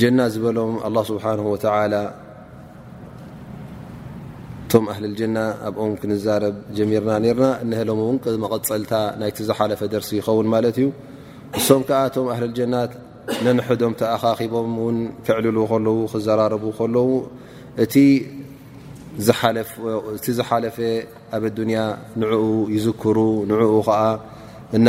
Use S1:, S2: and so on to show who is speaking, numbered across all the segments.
S1: ጀና ዝበሎም ኣላ ስብሓን ወተላ እቶም ኣህሊ ጀና ኣብኦም ክንዛረብ ጀሚርና ነርና እነሀሎም እውን መቐፀልታ ናይቲ ዝሓለፈ ደርሲ ይኸውን ማለት እዩ እሶም ከዓ እቶም ኣህሊ ጀና ነንሕዶም ተኣኻኺቦም ውን ክዕልሉ ከለዉ ክዘራረቡ ከለዉ እቲ ዝሓለፈ ኣብ ኣዱንያ ንዕኡ ይዝክሩ ንኡ ከዓ እና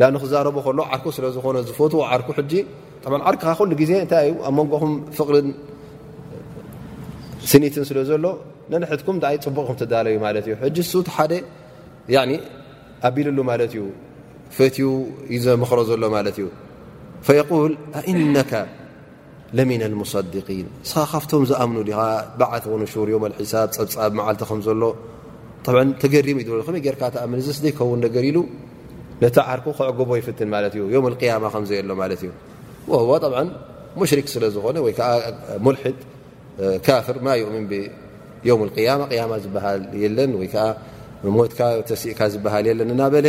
S1: ዳኣኒ ክዛረቦ ከሎ ዓርኩ ስለ ዝኾነ ዝፈትዎ ዓርኩ ሕጂ ጣ ዓርክኻ ኩሉ ግዜ እንታይ እዩ ኣብ መንጎኹም ፍቕርን ስኒትን ስለ ዘሎ ነንሕትኩም ዳኣይ ፅቡቕ ኢኹም ትዳለዩ ማለት እዩ ሕጂ ሱ ሓደ ኣቢልሉ ማለት እዩ ፈትዩ እዩ ዘምክሮ ዘሎ ማለት እዩ ፈየቁል ኣኢነካ ለሚን ልሙሰዲን እስኻ ካብቶም ዝኣምኑ ዲኻ ባዓት ወኑሹር ዮም ልሒሳብ ፀብፃብ መዓልቲ ከም ዘሎ ተገሪም እዩ ዝብሎ ከመይ ጌርካ ትኣምን እዚስ ዘይከውን ነገር ኢሉ ነቲ ዓርኩ ክዕግቦ ይፍትን ማለት እዩ ዮም ቅያማ ከም ዘየሎ ማለት እዩ ወህዋ ጠብዓ ሙሽሪክ ስለ ዝኾነ ወይ ከዓ ሙልሒድ ካፍር ማ ዩእምን ብዮም ቅያማ ቅያማ ዝበሃል የለን ወይ ከዓ ሞትካ ተሲእካ ዝበሃል የለን እናበለ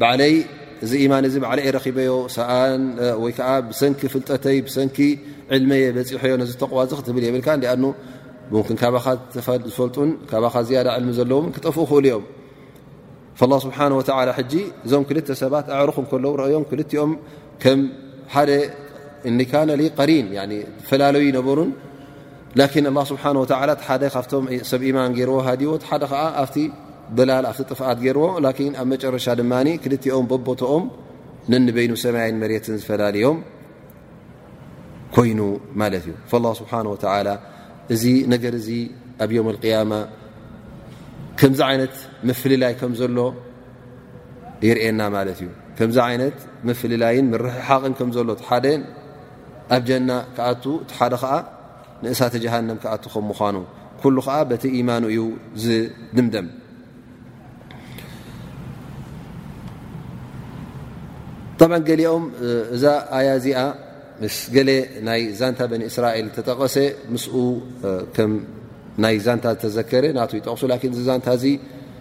S1: ባዕለይ እዚ ኢማን እዚ ባዕለይ ረኺበዮ ሰኣን ወይ ከዓ ብሰንኪ ፍልጠተይ ብሰንኪ ዕልመየ በፂሐዮ ነዚ ተቕዋ እዚ ክትብል የብልካ ሊኣኑ ምክን ካባኻ ዝፈልጡን ካባኻ ዝያዳ ዕልሚ ዘለዎም ክጠፍኡ ክእሉ እዮም ላ ስብሓን ወተላ ሕጂ እዞም ክልተ ሰባት ኣዕሩኽ ከለዉ ረኣዮም ክልቲኦም ከም ሓደ እኒካነሊ ቀሪን ዝፈላለዩ ነበሩን ላኪን ኣላ ስብሓን ወተላ እቲ ሓደ ካብቶም ሰብ ኢማን ገይርዎ ሃዲዎ እቲ ሓደ ከዓ ኣብቲ በላል ኣብቲ ጥፍኣት ገይርዎ ላኪን ኣብ መጨረሻ ድማ ክልቲኦም በቦቶኦም ነንበይኑ ሰማይን መሬትን ዝፈላለዮም ኮይኑ ማለት እዩ ላ ስብሓን ወተላ እዚ ነገር እዚ ኣብ ዮም ልቅያማ ከምዚ ዓይነት ምፍልላይ ከም ዘሎ ይርእየና ማለት እዩ ከምዚ ዓይነት ምፍልላይን ምርሕሓቕን ከም ዘሎ ሓደ ኣብ ጀና ክኣቱ እቲ ሓደ ከዓ ንእሳተ ጀሃንም ክኣ ከም ምኳኑ ኩሉ ከዓ በቲ ኢማኑ እዩ ዝድምደም ብ ገሊኦም እዛ ኣያ እዚኣ ምስ ገለ ናይ ዛንታ በኒ እስራኤል ተጠቐሰ ምስ ከም ናይ ዛንታ ዝተዘከረ ናቱ ይጠቕሱ ን ዛንታ እዚ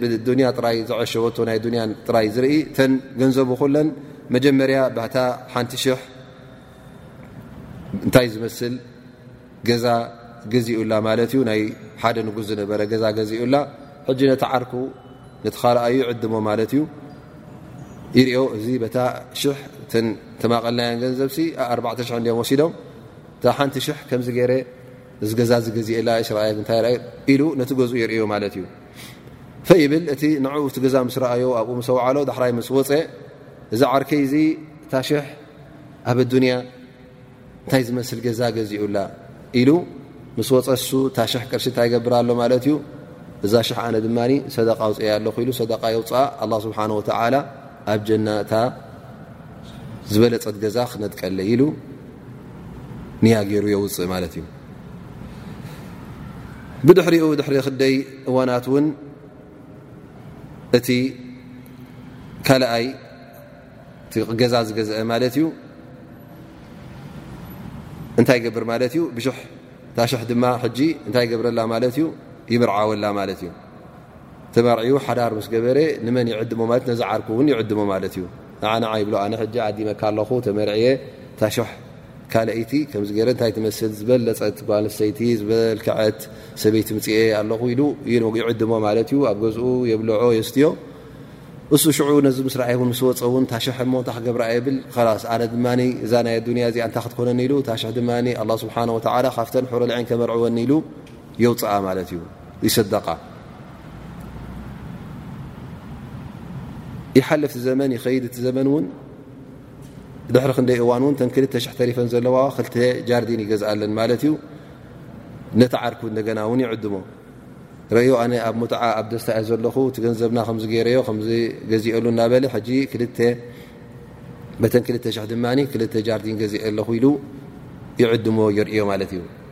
S1: ብያ ጥራይ ዝሸወቶ ናይ ያ ጥራይ ዝርኢ ተ ገንዘቡ ኩለን መጀመርያ ባታ ሓንቲ ሽ እንታይ ዝመስል ገዛ ገዚኡላ ማለት ዩ ናይ ሓደ ንጉስ ዝነበረ ገዛ ገዚኡላ ሕጂ ነቲ ዓርኩ ነቲ ካልኣዩ ዕድሞ ማለት እዩ ይሪኦ እዚ ታ ሽ ተማቐልናያን ገንዘብ ኣ ወሲዶም ሓንቲ ሽ ከምዚ ገይረ እዚ ገዛ እዚ ገዚኤላ እየ ስረኣየ እንታይ ርኣየ ኢሉ ነቲ ገዝኡ የርእዮ ማለት እዩ ፈይብል እቲ ንኡ እቲ ገዛ ምስ ረኣዮ ኣብኡ ምስ ኣውዓሎ ዳሕራይ ምስ ወፀ እዚ ዓርከይ እዚ ታሽሕ ኣብ ኣዱንያ እንታይ ዝመስል ገዛ ገዚኡላ ኢሉ ምስ ወፀሱ ታሽሕ ቅርሲ እንታይ ይገብር ኣሎ ማለት እዩ እዛ ሽሕ ኣነ ድማ ሰደቃ ኣውፅአያ ኣለኹ ኢሉ ሰደቃ የውፅኣ ኣላ ስብሓን ወተዓላ ኣብ ጀና እታ ዝበለፀት ገዛ ክነድቀለይ ኢሉ ንያ ገይሩ የውፅእ ማለት እዩ ብድሕሪኡ ድሕሪ ክደይ እዋናት እውን እቲ ካልኣይ ገዛ ዝገዝአ ማለት እዩ እንታይ ገብር ማለት እዩ ብሽሕ ታሽሕ ድማ ሕጂ እንታይ ገብረላ ማለት እዩ ይምርዓወላ ማለት እዩ ተመርዕዩ ሓዳር ምስ ገበረ ንመን ይዕድሞ ማለት ነዚ ዓርኩ እውን ይዕድሞ ማለት እዩ ንዓ ንዓ ይብሎ ኣነ ሕጂ ዓዲመካ ኣለኹ ተመርዕየ እታ ሽሕ ካልኣይቲ ከምዚ ገይረ እንታይ ትመስል ዝበለፀት ጓል ኣንስተይቲ ዝበልክዐት ሰበይቲ ምፅኤ ኣለኹ ኢሉ ይዕድሞ ማለት እዩ ኣብ ገዝኡ የብልዖ የስትዮ እሱ ሽዑ ነዚ ምስ ረኣየ እውን ምስ ወፀ እውን እታ ሽሕ እሞ እንታይ ክገብራ የብል ላስ ኣነ ድማ እዛ ናይ ኣዱንያ እዚኣ እንታይ ክትኮነኒ ኢሉ እታ ሽሕ ድማ ኣላ ስብሓን ወተዓላ ካብተን ሕሮልዐን ከመርዕወኒ ኢሉ የውፅኣ ማለት እዩ ይሰደቃ ይሓልፍ ቲ ዘመን ይኸይድ እቲ ዘመን እውን ድሕሪ ክንደይ እዋን እውን ተን ክልተ ሽሕ ተሪፈን ዘለዋ ክልተ ጃርዲን ይገዝኣለን ማለት እዩ ነቲ ዓርኩ እንደገና እውን ይዕድሞ ረዮ ኣነ ኣብ ሙትዓ ኣብ ደስታ እየ ዘለኹ እቲ ገንዘብና ከምዚ ገይረዮ ከምዚ ገዚኦሉ እናበለ ሕጂ ክልተ በተን ክልተ ሽሕ ድማ ክልተ ጃርዲን ገዚአ ኣለኹ ኢሉ ይዕድሞ ይርእዮ ማለት እዩ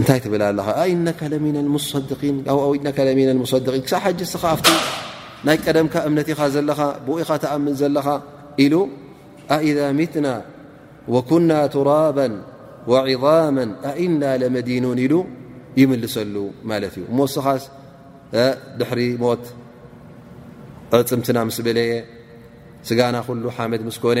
S1: እንታይ ትብል ኣለኻ ኣኢነካ ለሚና ሙሰድን ኣው ኣኢነካ ለሚና ሙሰድቂን ክሳብ ሓጂ እስኻ ኣብቲ ናይ ቀደምካ እምነት ኢኻ ዘለኻ ብኡ ኢኻ ተኣምን ዘለኻ ኢሉ ኣኢዛ ሚትና ወኩና ቱራባ ወዒظማ ኣኢና ለመዲኑን ኢሉ ይምልሰሉ ማለት እዩ እሞ እስኻስ ድሕሪ ሞት ዕፅምትና ምስ በለየ ስጋና ኩሉ ሓመድ ምስ ኮነ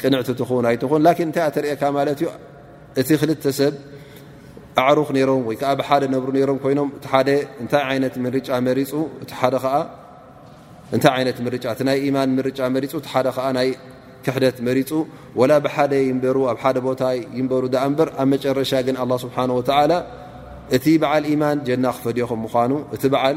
S1: ቅንዕቲ ትኹን ኣይትኹን ላኪን እንታይ ተርእካ ማለት እዩ እቲ ክልተ ሰብ ኣዕሩኽ ነይሮም ወይ ከዓ ብሓደ ነብሩ ነይሮም ኮይኖም እቲ ሓደ እንታይ ዓይነት ምርጫ መሪፁ እቲ ሓደ ከዓ እንታይ ዓይነት ምርጫ እቲ ናይ ኢማን ምርጫ መሪፁ እቲ ሓደ ከዓ ናይ ክሕደት መሪፁ ወላ ብሓደ ይንበሩ ኣብ ሓደ ቦታ ይንበሩ ዳኣ እምበር ኣብ መጨረሻ ግን ኣላ ስብሓን ወተዓላ እቲ በዓል ኢማን ጀና ክፈድዮ ከም ምኳኑ እቲ በዓል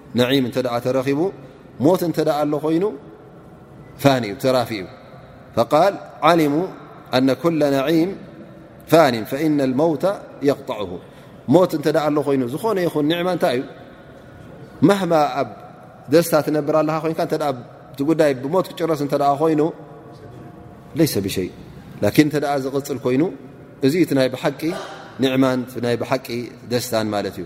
S1: ነዒም እተ ተረኺቡ ሞት እተ ኣሎ ኮይኑ ፋኒ እዩ ተራፊ እዩ ል ዓሊሙ ኣነ ኩለ ነዒም ፋኒ ፈኢነ መውታ የቕጣዑሁ ሞት እተ ኣሎ ኮይኑ ዝኾነ ይኹን ኒዕማ እንታይ እዩ ማህማ ኣብ ደስታ ትነብር ኣለካ ኮይ ጉዳይ ብሞት ክጭረስ እተ ኮይኑ ለይሰ ብሸይ ላኪን እተ ዝቕፅል ኮይኑ እዚ እቲ ናይ ብሓቂ ኒዕማን ናይ ብሓቂ ደስታን ማለት እዩ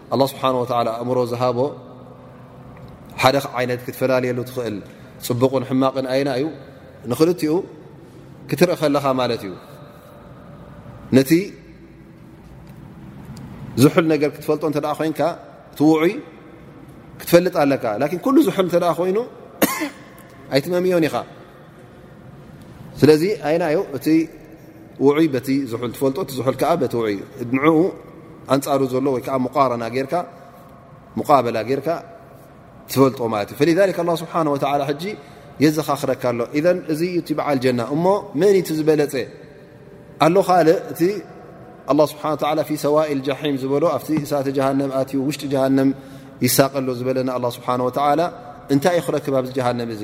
S1: ኣላ ስብሓን ወተላ ኣእምሮ ዝሃቦ ሓደ ዓይነት ክትፈላለየሉ ትኽእል ፅቡቕን ሕማቕን ኣይና እዩ ንክልትኡ ክትርኢ ከለኻ ማለት እዩ ነቲ ዝሑል ነገር ክትፈልጦ እተ ኮይንካ ትውዑይ ክትፈልጥ ኣለካ ላን ኩሉ ዝሑል እተ ኮይኑ ኣይትመምዮን ኢኻ ስለዚ ኣይና ዩ እቲ ውዑይ በቲ ዝሑል ትፈልጦ እቲ ዝሑል ከዓ በቲ ውዑይ ንዕኡ ኣንፃሩ ዘሎ ወይ ከዓ ሙቃረና ጌርካ ሙቃበላ ጌርካ ትፈልጦ ማለት እዩ ፈሊሊ ላ ስብሓን ወላ ሕጂ የዘኻኽረካ ኣሎ ኢዘን እዚ እዩ እቲ በዓል ጀና እሞ መን እቲ ዝበለፀ ኣሎ ካልእ እቲ ኣላ ስብሓ ላ ፊ ሰዋኢል ጃሒም ዝበሎ ኣብቲ እሳተ ጀሃንም ኣትዩ ውሽጢ ጀሃንም ይሳቀሎ ዝበለና ኣላ ስብሓን ወተዓላ እንታይ እዩ ክረክብ ኣብዚ ጀሃንም እዚ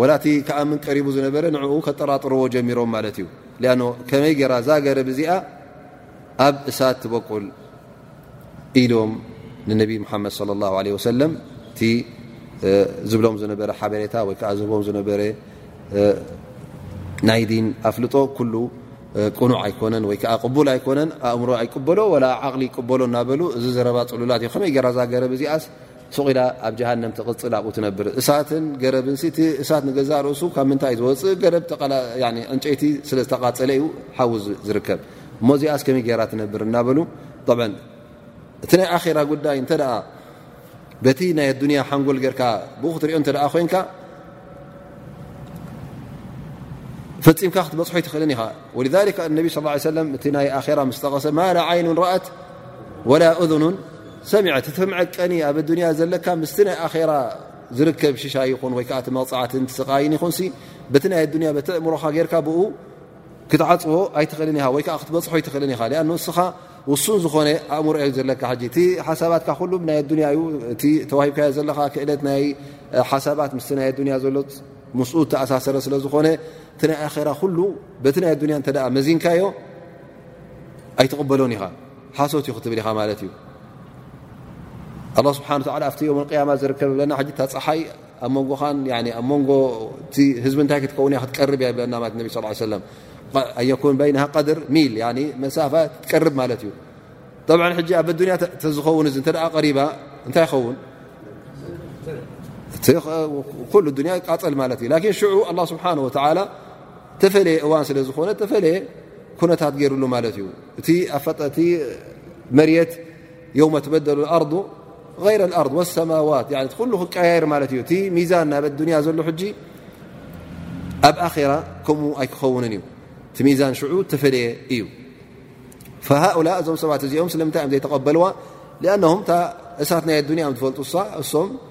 S1: ወላ እቲ ክኣምን ቀሪቡ ዝነበረ ንዕኡ ከጠራጥርዎ ጀሚሮም ማለት እዩ ሊኣኖ ከመይ ገራ እዛ ገረብ እዚኣ ኣብ እሳት ትበቁል ኢሎም ንነቢ ሙሓመድ صለ ላه ለ ወሰለም እቲ ዝብሎም ዝነበረ ሓበሬታ ወይ ከዓ ዝህቦም ዝነበረ ናይ ዲን ኣፍልጦ ኩሉ ቅኑዕ ኣይኮነን ወይ ከዓ ቅቡል ኣይኮነን ኣእምሮ ኣይቅበሎ ወላ ዓቕሊ ይቅበሎ እናበሉ እዚ ዘረባ ፅሉላት እዩ ከመይ ገራ እዛ ገረብ እዚኣስ ሱቕ ኢላ ኣብ ጀሃነም ትቕጽል ኣብኡ ትነብር እሳትን ገረብን ሲ እቲ እሳት ንገዛእ ርእሱ ካብ ምንታይ ዝወጽእ ገረብ ዕንጨይቲ ስለ ዝተቓጸለ እዩ ሓዊ ዝርከብ እሞ እዚኣስ ከመይ ገይራ ትነብር እናበሉ እቲ ናይ ኣኼራ ጉዳይ እንተ በቲ ናይ ኣዱንያ ሓንጎል ጌርካ ብኡ ክትሪኦ እንተ ኮንካ ፈፂምካ ክትበፅሖ ኣይትኽእልን ኢኻ ወልዛሊካ እነቢ ስ ሰለም እቲ ናይ ኣራ ምስ ጠቐሰ ማላ ዓይኑን ረኣት ወላ እዝኑን ሰሚዐ እቲ መዐቀኒ ኣብ ኣዱንያ ዘለካ ምስቲ ናይ ኣኼራ ዝርከብ ሽሻይ ይኹን ወይ ከዓ እቲ መቕፃዕትን ስቓይን ይኹንሲ በቲ ናይ ኣዱንያ በቲ እእምሮኻ ጌርካ ብኡ ክትዓፅዎ ኣይትኽእልን ኢኻ ወይ ከዓ ክትበፅሖ ኣይትኽእልን ኢኻ ሊኣን ንስኻ ውሱን ዝኾነ ኣእምሮ እዩ ዘለካ ሕጂ እቲ ሓሳባትካ ኩሉ ናይ ኣዱንያ እዩ እቲ ተዋሂብካዮ ዘለካ ክእለት ናይ ሓሳባት ምስቲ ናይ ኣዱንያ ዘሎ ምስኡ ተኣሳሰረ ስለ ዝኾነ እቲ ናይ ኣኼራ ኩሉ በቲ ናይ ኣዱንያ እንተ መዚንካዮ ኣይትቕበሎን ኢኻ ሓሶት እዩ ክትብል ኢኻ ማለት እዩ ኣ ስብሓ ኣብቲ ዮም ያማ ዝርከብ ብለና ታ ፀሓይ ኣብ መንጎኻን ኣብ መንጎ ህዝቢ እንታይ ክትከውን እ ክትቀርብ እያ ብለና ነ ስ ሰለም ኣኩን በይና ድር ሚል መሳፋ ትቀርብ ማለት እዩ ብ ኣብ ኣዱንያ ተዝኸውን እ እተ ቀሪባ እንታይ ይኸውን ኩሉ ያ ይቃፀል ማለት እዩ ሽዑ ስብሓ ተፈለየ እዋን ስለ ዝኾነ ተፈለየ ኩነታት ገይርሉ ማለት እዩ እቲ ኣፈጠቲ መሬት የውመ ትበደሉ ኣርض غይረ ኣርض ወሰማዋት ኩሉ ክቀያየር ማለት እዩ እቲ ሚዛን ናብ ኣዱንያ ዘሎ ሕጂ ኣብ ኣራ ከምኡ ኣይክኸውንን እዩ እቲ ሚዛን ሽዑ ተፈለየ እዩ ሃؤላ እዞም ሰባት እዚኦም ስለምንታይ እዮም ዘይተቐበልዋ ኣን እታ እሳት ናይ ኣዱንያ ም ትፈልጡሳ እሶም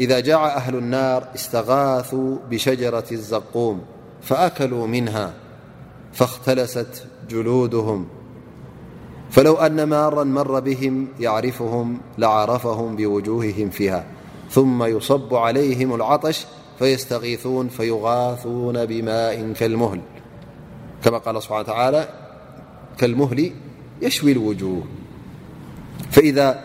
S1: إذا جاع أهل النار استغاثوا بشجرة الزقوم فأكلوا منها فاختلست جلودهم فلو أن مارا مر بهم يعرفهم لعرفهم بوجوههم فيها ثم يصب عليهم العطش فيستغيثون فيغاثون بماء كالمهل كما ل اه حان لى كالمهل يشوي الوجوه فإذا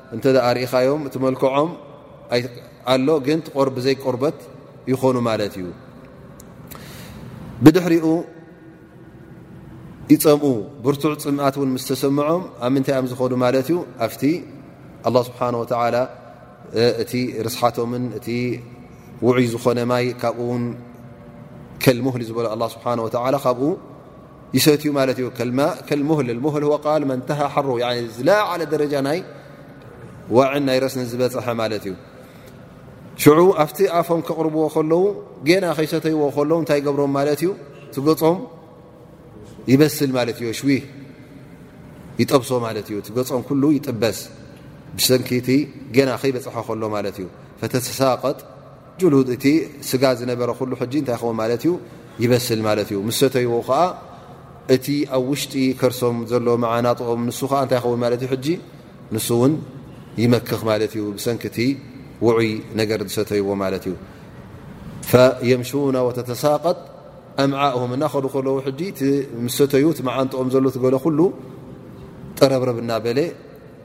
S1: እንተ ርኢኻዮም እቲ መልክዖም ኣሎ ግን ብዘይ ቆርበት ይኾኑ ማለት እዩ ብድሕሪኡ ይፀምኡ ብርቱዕ ፅምኣት ውን ምስ ተሰምዖም ኣብ ምንታይ እዮም ዝኾኑ ማለት እዩ ኣብቲ ኣላ ስብሓን ወተላ እቲ ርስሓቶምን እቲ ውዑይ ዝኾነ ማይ ካብኡውን ከልሙህሊ ዝበሎ ኣላ ስብሓን ወተላ ካብኡ ይሰትዩ ማለት እዩ ከልማእ ከልሙህል ልሙህል ቃል መንተሃ ሓሩ ዝለዓለ ደረጃ ናይ ዋዕን ናይ ረስኒ ዝበፅሐ ማለት እዩ ሽዑ ኣብቲ ኣፎም ክቕርብዎ ከለዉ ገና ከይሰተይዎ ከለዉ እንታይ ገብሮም ማለት እዩ ትገፆም ይበስል ማለት እዩ ሽዊ ይጠብሶ ማለት እዩ ትገፆም ኩሉ ይጥበስ ብሰንኪቲ ገና ከይበፅሐ ከሎ ማለት እዩ ፈተተሳቀጥ ጁሉድ እቲ ስጋ ዝነበረ ኩሉ ሕጂ እንታይ ክኸውን ማለት እዩ ይበስል ማለት እዩ ምስ ሰተይዎ ከዓ እቲ ኣብ ውሽጢ ከርሶም ዘሎ መዓናጥኦም ንሱ ከዓ እንታይ ይኸውን ማለት እዩ ሕጂ ንሱ እውን ይመክኽ ማለት እዩ ብሰንኪ እቲ ውዑይ ነገር ዝሰተይዎ ማለት እዩ ፈየምሹና ወተተሳቀጥ ኣምዓእም እናኸዱ ከለዉ ሕጂ ምስ ሰተዩ እቲ መዓንጥኦም ዘሎ ትገለ ኩሉ ጠረብረብ እናበለ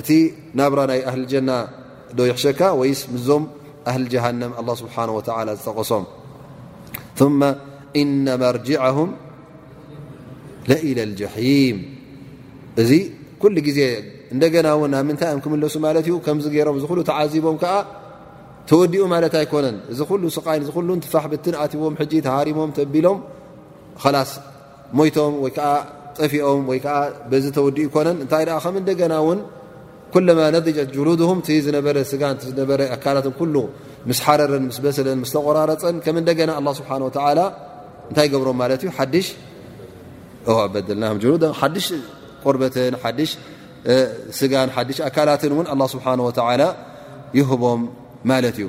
S1: እቲ ናብራ ናይ ኣህሊ ጀና ዶ ይሕሸካ ወይስ ምዞም ኣህሊ ጀሃንም ኣላ ስብሓን ወተላ ዝጠቐሶም ثመ እነ መርጅዐሁም ለኢለ ልጀሒም እዚ ኩሉ ግዜ እንደገና ውን ኣብ ምንታይ እዮም ክምለሱ ማለት እዩ ከምዚ ገይሮም እዚ ሉ ተዓዚቦም ከዓ ተወዲኡ ማለት ኣይኮነን እዚ ኩሉ ስቃይ ዚ ኩሉ ትፋሕ ብትን ኣትዎም ሕጂ ተሃሪሞም ተቢሎም ላስ ሞይቶም ወይ ከዓ ጠፊኦም ወይ ከዓ በዚ ተወዲኡ ይኮነን እንታይ ደኣ ከም እንደገና እውን ኩለማ ነድጀት ጅሉድሁም እቲ ዝነበረ ስጋን ዝነበረ ኣካላትን ኩሉ ምስ ሓረርን ምስ በሰለን ምስ ተቆራረፀን ከም እንደገና ኣላ ስብሓን ወተዓላ እንታይ ገብሮም ማለት እዩ ሓድሽ ኣበደልናም ጅሉድ ሓድሽ ቆርበትን ሓድሽ ስጋን ሓድሽ ኣካላትን እውን ኣላ ስብሓን ወተዓላ ይህቦም ማለት እዩ